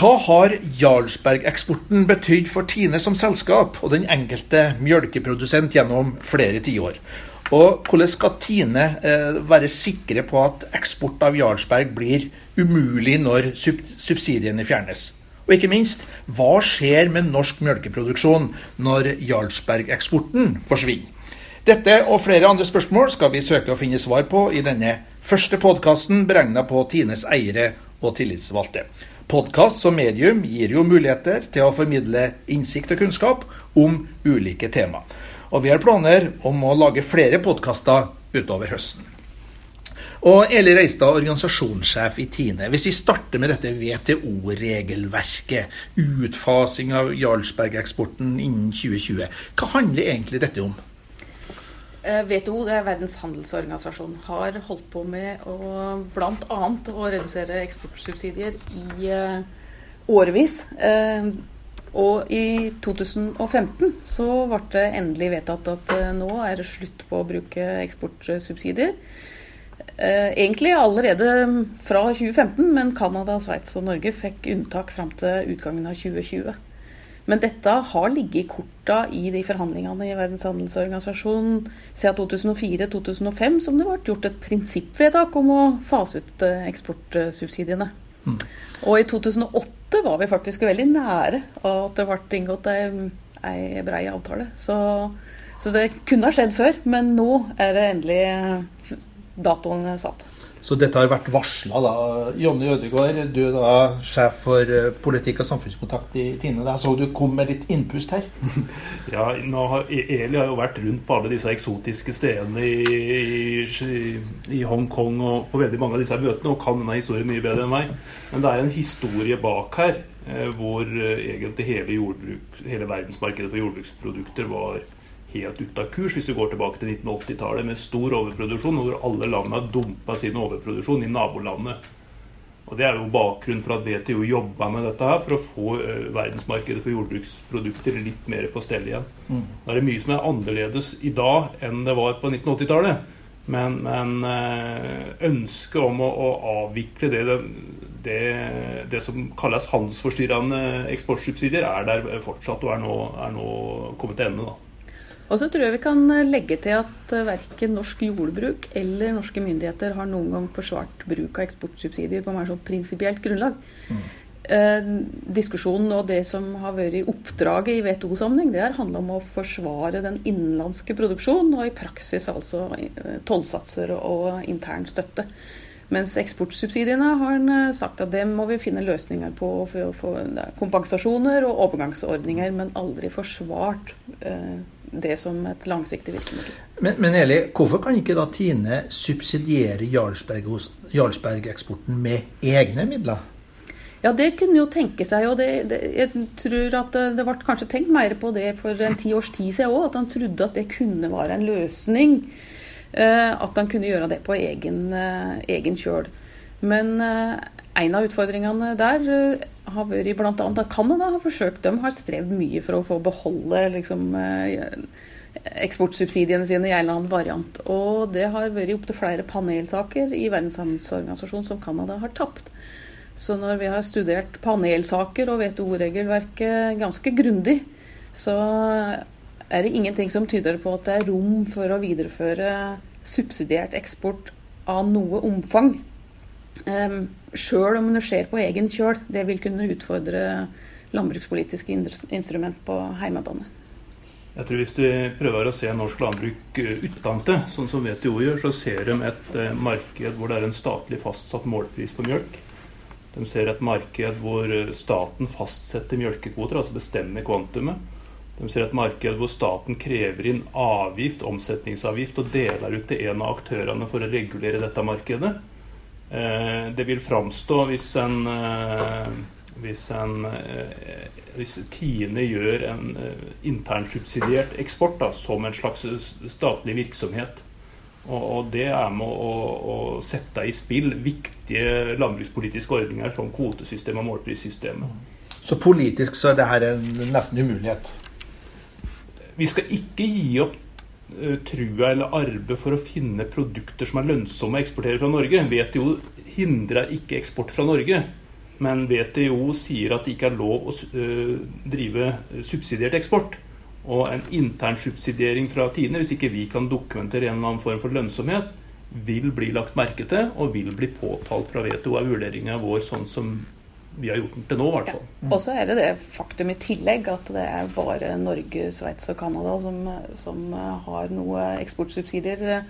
Hva har Jarlsberg-eksporten betydd for Tine som selskap og den enkelte mjølkeprodusent gjennom flere tiår? Og hvordan skal Tine eh, være sikre på at eksport av Jarlsberg blir umulig når subsidiene fjernes? Og ikke minst, hva skjer med norsk mjølkeproduksjon når Jarlsberg-eksporten forsvinner? Dette og flere andre spørsmål skal vi søke å finne svar på i denne første podkasten beregna på Tines eiere og tillitsvalgte. Podkast som medium gir jo muligheter til å formidle innsikt og kunnskap om ulike tema. Og vi har planer om å lage flere podkaster utover høsten. Og Eli Reistad, organisasjonssjef i Tine. Hvis vi starter med dette WTO-regelverket, utfasing av Jarlsberg-eksporten innen 2020, hva handler egentlig dette om? WTO, det er Verdens handelsorganisasjon, har holdt på med å bl.a. å redusere eksportsubsidier i uh, årevis. Uh, og i 2015 så ble det endelig vedtatt at nå er det slutt på å bruke eksportsubsidier. egentlig allerede fra 2015, men Canada, Sveits og Norge fikk unntak fram til utgangen av 2020. Men dette har ligget i korta i de forhandlingene i Verdens handelsorganisasjon siden 2004-2005, som det ble gjort et prinsippvedtak om å fase ut eh, eksportsubsidiene. Mm. Og i 2008 var vi faktisk veldig nære at det ble inngått ei brei avtale. Så, så det kunne ha skjedd før, men nå er det endelig datoen satt. Så dette har vært varsla. Jonny Ødegaard, du er da sjef for eh, politikk og samfunnskontakt i Tine. Jeg så du kom med litt innpust her. Ja, har, e- Eli har jo vært rundt på alle disse eksotiske stedene i, i, i Hongkong og på veldig mange av disse møtene og kan denne historien mye bedre enn meg. Men det er en historie bak her eh, hvor eh, egentlig hele, jordbruk, hele verdensmarkedet for jordbruksprodukter var helt ute av kurs hvis du går tilbake til 1980-tallet med stor overproduksjon, hvor alle landene har dumpa sin overproduksjon i nabolandet. Og Det er jo bakgrunnen for at WTO jobba med dette her, for å få uh, verdensmarkedet for jordbruksprodukter litt mer på stell igjen. Mm. Det er mye som er annerledes i dag enn det var på 1980-tallet. Men, men uh, ønsket om å, å avvikle det, det, det, som kalles handelsforstyrrende eksportsubsidier, er der fortsatt og er nå, er nå kommet til ende. da. Og så tror jeg vi kan eh, legge til at eh, verken norsk jordbruk eller norske myndigheter har noen gang forsvart bruk av eksportsubsidier på mer sånn prinsipielt grunnlag. Mm. Eh, diskusjonen og det som har vært i oppdraget i WTO-sammenheng, det har handla om å forsvare den innenlandske produksjonen, og i praksis altså eh, tollsatser og intern støtte. Mens eksportsubsidiene har en sagt at det må vi finne løsninger på for å få kompensasjoner og overgangsordninger, men aldri forsvart eh, det som et langsiktig virkemiddel. Men, men, Eli, hvorfor kan ikke da Tine subsidiere Jarlsberg-eksporten med egne midler? Ja, det kunne jo tenke seg. og det, det, Jeg tror at det, ble kanskje tenkt mer på det for en ti års tid siden òg. At han trodde at det kunne være en løsning. Eh, at han kunne gjøre det på egen, eh, egen kjøl. Men eh, en av utfordringene der uh, har vært bl.a. at Canada har forsøkt. De har strevd mye for å få beholde liksom, uh, eksportsubsidiene sine i en eller annen variant. Og det har vært opptil flere panelsaker i Verdens handelsorganisasjon som Canada har tapt. Så når vi har studert panelsaker og WTO-regelverket ganske grundig, så er det ingenting som tyder på at det er rom for å videreføre subsidiert eksport av noe omfang. Um, sjøl om det skjer på egen kjøl. Det vil kunne utfordre landbrukspolitiske instrument på heimebane. Jeg tror Hvis du prøver å se norsk landbruk eh, utenfra, sånn som WTO gjør, så ser de et eh, marked hvor det er en statlig fastsatt målpris på mjølk. De ser et marked hvor eh, staten fastsetter mjølkekvoter, altså bestemmer kvantumet. De ser et marked hvor staten krever inn avgift, omsetningsavgift, og deler ut til en av aktørene for å regulere dette markedet. Eh, det vil framstå hvis en eh, hvis, en, eh, hvis Tine gjør en internsubsidiert eksport da, som en slags statlig virksomhet. Og, og det er med å, å, sette i spill viktige landbrukspolitiske ordninger som kvotesystemet og målprissystemet. Så politisk så er det en nesten umulighet? Vi skal ikke gi opp trua eller arbeid for å finne produkter som er lønnsomme å eksportere fra Norge. WTO hindrer ikke eksport fra Norge. Men WTO sier at det ikke er lov å uh, drive subsidiert eksport. Og en internsubsidiering fra Tine, hvis ikke vi kan dokumentere en eller annen form for lønnsomhet, vil bli lagt merke til og vil bli påtalt fra WTO, er vurderinga vår sånn som vi har gjort den til nå, i hvert fall. Ja. Og så er det det faktum i tillegg at det er bare Norge, Sveits og Canada som, som har noe eksportsubsidier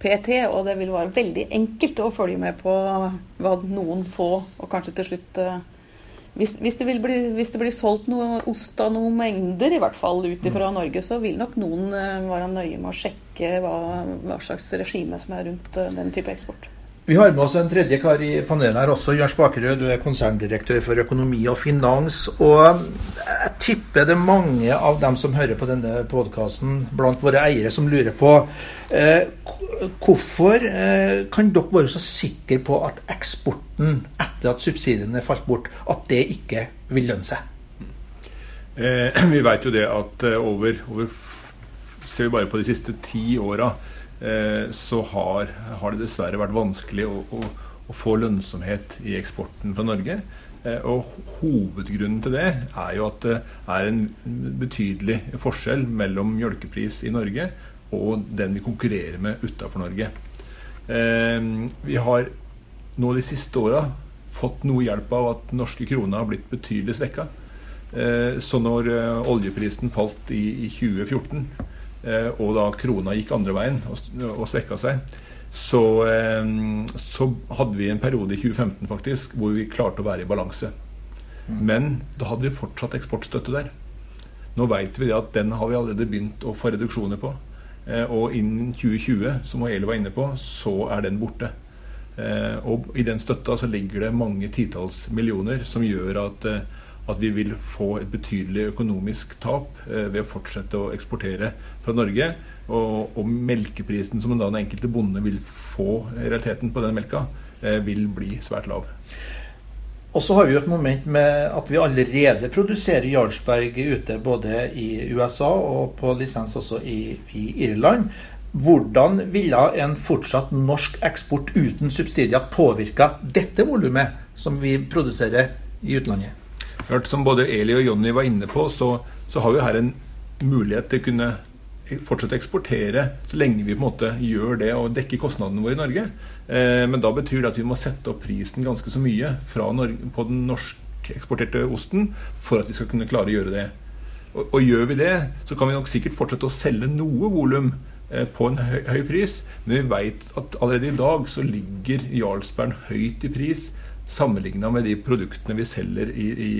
PT, og det vil være veldig enkelt å følge med på hva noen få, og kanskje til slutt eh, hvis, hvis, det bli, hvis, det blir solgt noe ost av noen mengder, i hvert fall ut fra mm. Norge, så vil nok noen eh, være nøye med å sjekke hva, hva slags regime som er rundt eh, den type eksport. Vi har med oss en tredje kar i panelet her også. Jørn Spakerød, du er konserndirektør for økonomi og finans. Og jeg tipper det er mange av dem som hører på denne podkasten, blant våre eiere, som lurer på eh, hvorfor eh, kan dere være så sikre på at eksporten, etter at subsidiene falt bort, at det ikke vil lønne seg? Eh, vi vet jo det at eh, over, over Ser vi bare på de siste ti åra Eh, så har, har, det dessverre vært vanskelig å, å, å, få lønnsomhet i eksporten fra Norge. Eh, og Hovedgrunnen til det er jo at det er en betydelig forskjell mellom mjølkepris i Norge og den vi konkurrerer med utafor Norge. Eh, vi har nå de siste åra fått noe hjelp av at norske krona har blitt betydelig svekka. Så når oljeprisen falt i, i 2014 Eh, og da krona gikk andre veien og, svekka seg, så, eh, så, hadde vi en periode i 2015 faktisk hvor vi klarte å være i balanse. Mm. Men da hadde vi fortsatt eksportstøtte der. Nå vet vi at den har vi allerede begynt å få reduksjoner på. Eh, og innen 2020, som Eli var inne på, så er den borte. Og i den støtta så ligger det mange titalls millioner som gjør at at vi vil få et betydelig økonomisk tap eh, ved å fortsette å eksportere fra Norge. Og, og melkeprisen som den enkelte bonde vil få i realiteten på den melka, eh, vil bli svært lav. Og så har vi jo et moment med at vi allerede produserer Jarlsberg ute både i USA og på lisens også i, i Irland. Hvordan ville en fortsatt norsk eksport uten subsidier påvirka dette volumet som vi produserer i utlandet? Klart, Som både Eli og Jonny var inne på, så, så har vi her en mulighet til å kunne fortsette å eksportere så lenge vi på en måte gjør det og dekker kostnadene våre i Norge. Eh, men da betyr det at vi må sette opp prisen ganske så mye Norge, på den norskeksporterte osten for at vi skal kunne klare å gjøre det. Og, og, gjør vi det, så kan vi nok sikkert fortsette å selge noe volum eh, på en høy, høy, pris, men vi vet at allerede i dag så ligger Jarlsberg høyt i pris sammenligna med de produktene vi selger i, i,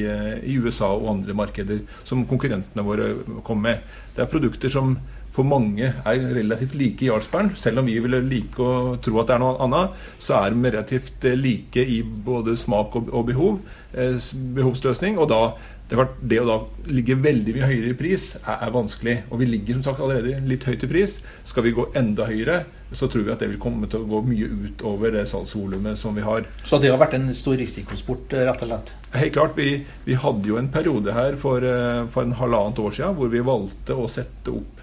i, USA og andre markeder som konkurrentene våre kommer med. Det er produkter som for mange er relativt like Jarlsberg. Selv om vi vil like å tro at det er noe annet, så er de relativt like i både smak og, og behov. Eh, behovsløsning. Og da det, var, det, å da ligge veldig mye høyere i pris er, er, vanskelig. Og vi ligger som sagt allerede litt høyt i pris. Skal vi gå enda høyere, så tror vi at det vil komme til å gå mye utover det salgsvolumet som vi har. Så det har vært en stor risikosport, eh, rett og slett? Helt klart. Vi, vi hadde jo en periode her for, eh, for en halvannet år siden hvor vi valgte å sette opp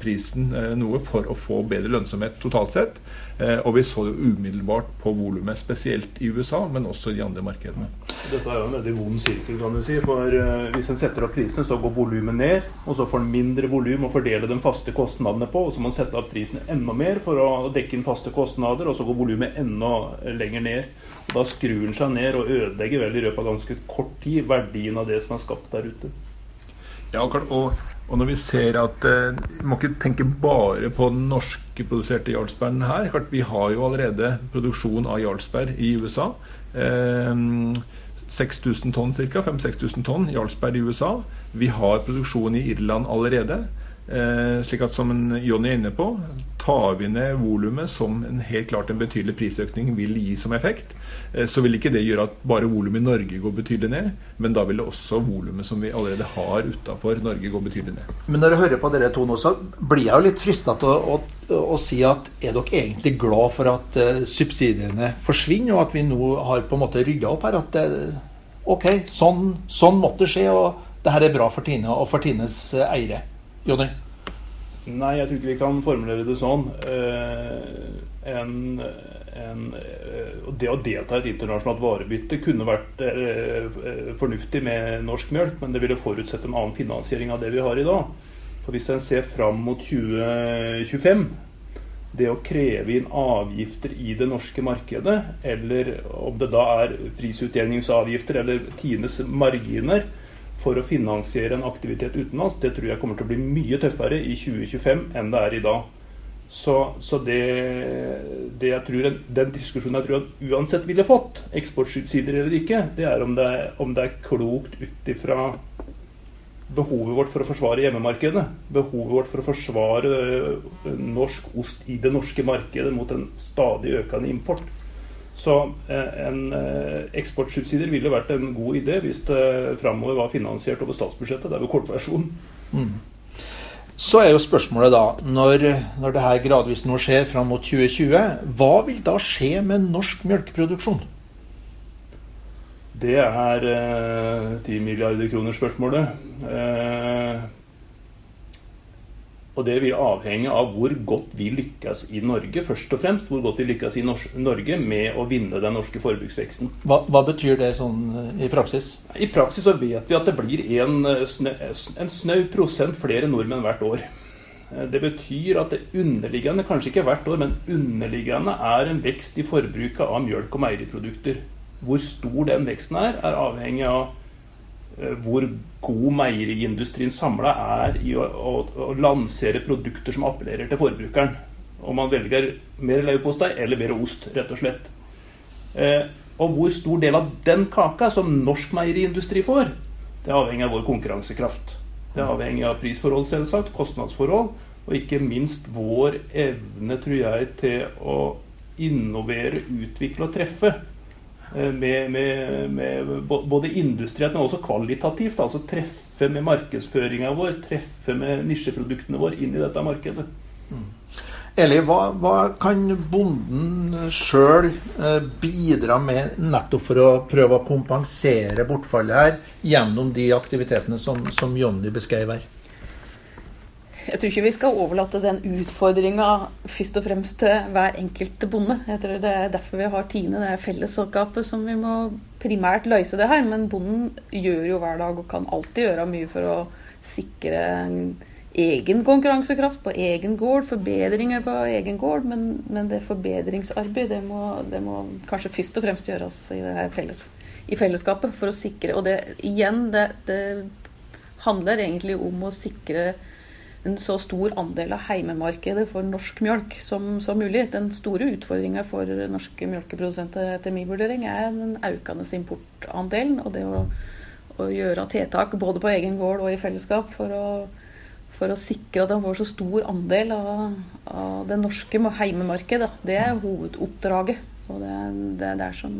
prisen eh, noe for å få bedre lønnsomhet totalt sett. Eh, og vi så det umiddelbart på volumet, spesielt i USA, men også i de andre markedene. Dette er jo en veldig vond sirkel, kan du si. For hvis en setter opp prisene, så går volumet ned. Og så får en mindre volum å fordele de faste kostnadene på. Og så må en sette opp prisen enda mer for å dekke inn faste kostnader, og så går volumet enda lenger ned. Og da skrur en seg ned og ødelegger vel i løpet av ganske kort tid verdien av det som er skapt der ute. Ja, og, og, når vi ser at eh, må ikke tenke bare på den norskproduserte Jarlsbergen her. Klart, vi har jo allerede produksjon av Jarlsberg i USA. Eh, 6000 tonn ca. 5000-6000 tonn Jarlsberg i USA. Vi har produksjon i Irland allerede. Eh, slik at som Jonny er inne på, tar vi ned volumet, som en helt klart en betydelig prisøkning vil gi som effekt, eh, så vil ikke det gjøre at bare volumet i Norge går betydelig ned, men da vil det også volumet som vi allerede har utafor Norge, gå betydelig ned. Men når jeg hører på dere to nå, så blir jeg jo litt frista til å, å, å, si at er dere egentlig glad for at uh, subsidiene forsvinner, og at vi nå har på en måte rydda opp her? At det, OK, sånn, sånn måtte skje, og det her er bra for Tine og for Tines eiere? Jonny? Nei, jeg tror ikke vi kan formulere det sånn. En, en, det å delta i et internasjonalt varebytte kunne vært fornuftig med norsk mjølk, men det ville forutsette en annen finansiering av det vi har i dag. For Hvis en ser fram mot 2025 det å kreve inn avgifter i det norske markedet, eller om det da er prisutjevningsavgifter eller Tines marginer for å finansiere en aktivitet utenlands, det tror jeg kommer til å bli mye tøffere i 2025 enn det er i dag. Så, så det, det tror, Den diskusjonen jeg tror han uansett ville fått, eksportsubsidier eller ikke, det er om det, om det er klokt ut ifra behovet vårt for å forsvare hjemmemarkedet. Behovet vårt for å forsvare eh, norsk ost i det norske markedet mot en stadig økende import. Så eh, en eh, eksportsubsidier ville vært en god idé hvis det framover var finansiert over statsbudsjettet. Det er jo kortversjonen. Mm. Så er jo spørsmålet da, når, når det her gradvis nå skjer fram mot 2020, hva vil da skje med norsk melkeproduksjon? Det er ti eh, milliarder kroner-spørsmålet. Eh, og det vil avhenge av hvor godt vi lykkes i Norge, først og fremst. Hvor godt vi lykkes i Norge med å vinne den norske forbruksveksten. Hva, hva betyr det sånn eh, i praksis? I praksis så vet vi at det blir en, eh, en snau prosent flere nordmenn hvert år. Eh, det betyr at det underliggende, kanskje ikke hvert år, men underliggende er en vekst i forbruket av mjølk og meieriprodukter. Hvor stor den veksten er, er avhengig av eh, hvor god meieriindustrien samla er i å, å, å, lansere produkter som appellerer til forbrukeren. Om man velger mer leverpostei eller mer ost, rett og slett. Eh, og hvor stor del av den kaka som norsk meieriindustri får, det er avhengig av vår konkurransekraft. Det er avhengig av prisforhold, selvsagt, kostnadsforhold, og ikke minst vår evne, tror jeg, til å innovere, utvikle og treffe. Eh, med, med, med, både industrielt, men også kvalitativt. Altså treffe med markedsføringa vår, treffe med nisjeproduktene våre inn i dette markedet. Mm. Eli, hva, hva, kan bonden sjøl eh, bidra med nettopp for å prøve å kompensere bortfallet her, gjennom de aktivitetene som, som Jonny beskrev her? Jeg tror ikke vi skal overlate den utfordringa først og fremst til hver enkelt bonde. Jeg tror Det er derfor vi har Tine, det er fellesskapet som vi må primært løse det her. Men bonden gjør jo hver dag og kan alltid gjøre mye for å sikre egen konkurransekraft på egen gård, forbedringer på egen gård. Men, men det forbedringsarbeid det må, det må, kanskje først og fremst gjøres i, felles, i fellesskapet for å sikre Og det igjen, det, det handler egentlig om å sikre en så stor andel av heimemarkedet for norsk mjølk som, som mulig. Den store utfordringa for norske mjølkeprodusenter etter min vurdering er den økende importandelen. Og det å, å, gjøre tiltak både på egen gård og i fellesskap for å, for å sikre at de får så stor andel av, av det norske heimemarkedet. Det er hovedoppdraget. Og det, det er der som,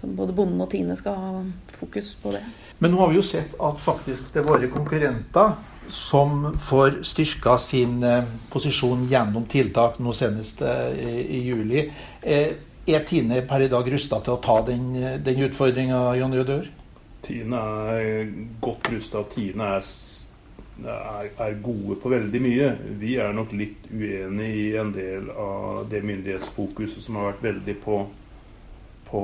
som både bonden og Tine skal ha fokus på det. Men nå har vi jo sett at faktisk er våre konkurrenter som får styrka sin eh, posisjon gjennom tiltak, nå senest eh, i, juli. Eh, er Tine per i dag rusta til å ta den, den utfordringa, Jon Rødør? Tine er godt rusta. Tine er, er, er, gode på veldig mye. Vi er nok litt uenig i en del av det myndighetsfokuset som har vært veldig på, på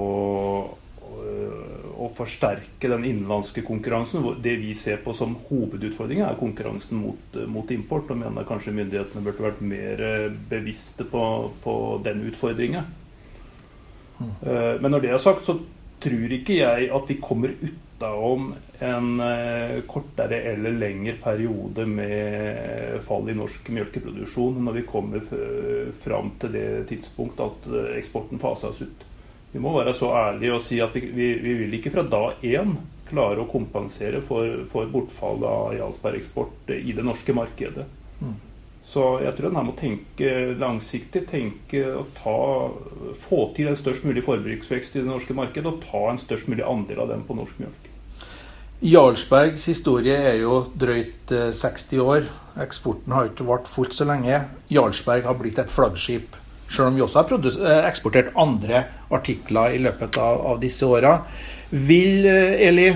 å forsterke den innenlandske konkurransen. Det vi ser på som hovedutfordringen, er konkurransen mot, mot import. Og mener kanskje myndighetene burde vært mer eh, bevisste på, på den utfordringen. Mm. Eh, men når det er sagt, så tror ikke jeg at vi kommer utenom en eh, kortere eller lengre periode med fall i norsk melkeproduksjon når vi kommer fram til det tidspunkt at eksporten fases ut. Vi må være så ærlige og si at vi, vi, vi vil ikke fra dag én klare å kompensere for, for bortfallet av Jarlsberg-eksport i det norske markedet. Mm. Så jeg tror en her må tenke langsiktig, tenke og ta, få til en størst mulig forbruksvekst i det norske markedet og ta en størst mulig andel av den på norsk mjølk. Jarlsbergs historie er jo drøyt 60 eh, år. Eksporten har ikke vart fullt så lenge. Jarlsberg har blitt et flaggskip selv om vi også har eh, eksportert andre artikler i løpet av, av disse åra. Vil, eh, Eli,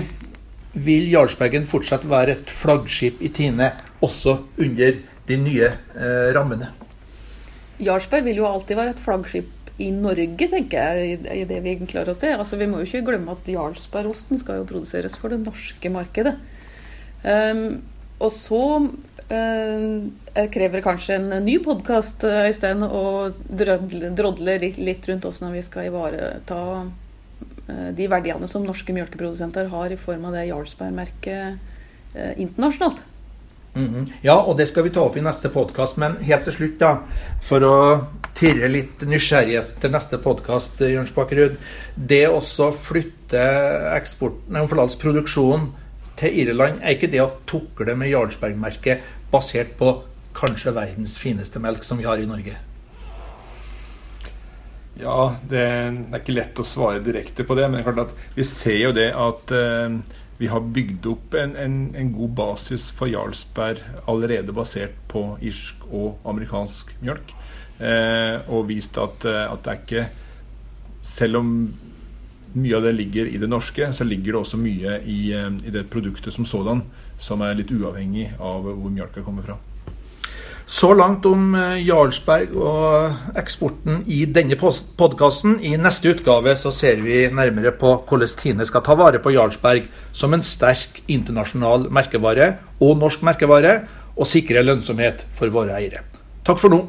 vil Jarlsbergen fortsatt være et flaggskip i Tine også under de nye eh, rammene. Jarlsberg vil jo alltid være et flaggskip i Norge, tenker jeg, i det vi klarer å se. Altså, vi må jo ikke glemme at Jarlsbergosten skal jo produseres for det norske markedet. Um, og så eh, krever det kanskje en ny podkast, Øystein, å drodle, litt, rundt hvordan vi skal ivareta uh, de verdiene som norske mjølkeprodusenter har i form av det Jarlsberg-merket eh, internasjonalt. Mhm. Ja, og det skal vi ta opp i neste podkast. Men helt til slutt, da, for å tirre litt nysgjerrighet til neste podkast, Jørn Bakkerud, Det å flytte eksporten, produksjonen til Irland, er ikke det å tukle med Jarlsberg-merket basert på kanskje verdens fineste melk som vi har i Norge? Ja, det er ikke lett å svare direkte på det. Men klart at vi ser jo det at eh, vi har bygd opp en, en, en, god basis for Jarlsberg allerede basert på irsk og amerikansk mjølk. Eh, og vist at, eh, at, det er ikke Selv om mye av det ligger i det norske, så ligger det også mye i, eh, i det produktet som sådan, som er litt uavhengig av hvor mjølka kommer fra. Så langt om eh, Jarlsberg og eksporten i denne podkasten. I neste utgave så ser vi nærmere på hvordan Tine skal ta vare på Jarlsberg som en sterk internasjonal merkevare og norsk merkevare, og sikre lønnsomhet for våre eiere. Takk for nå.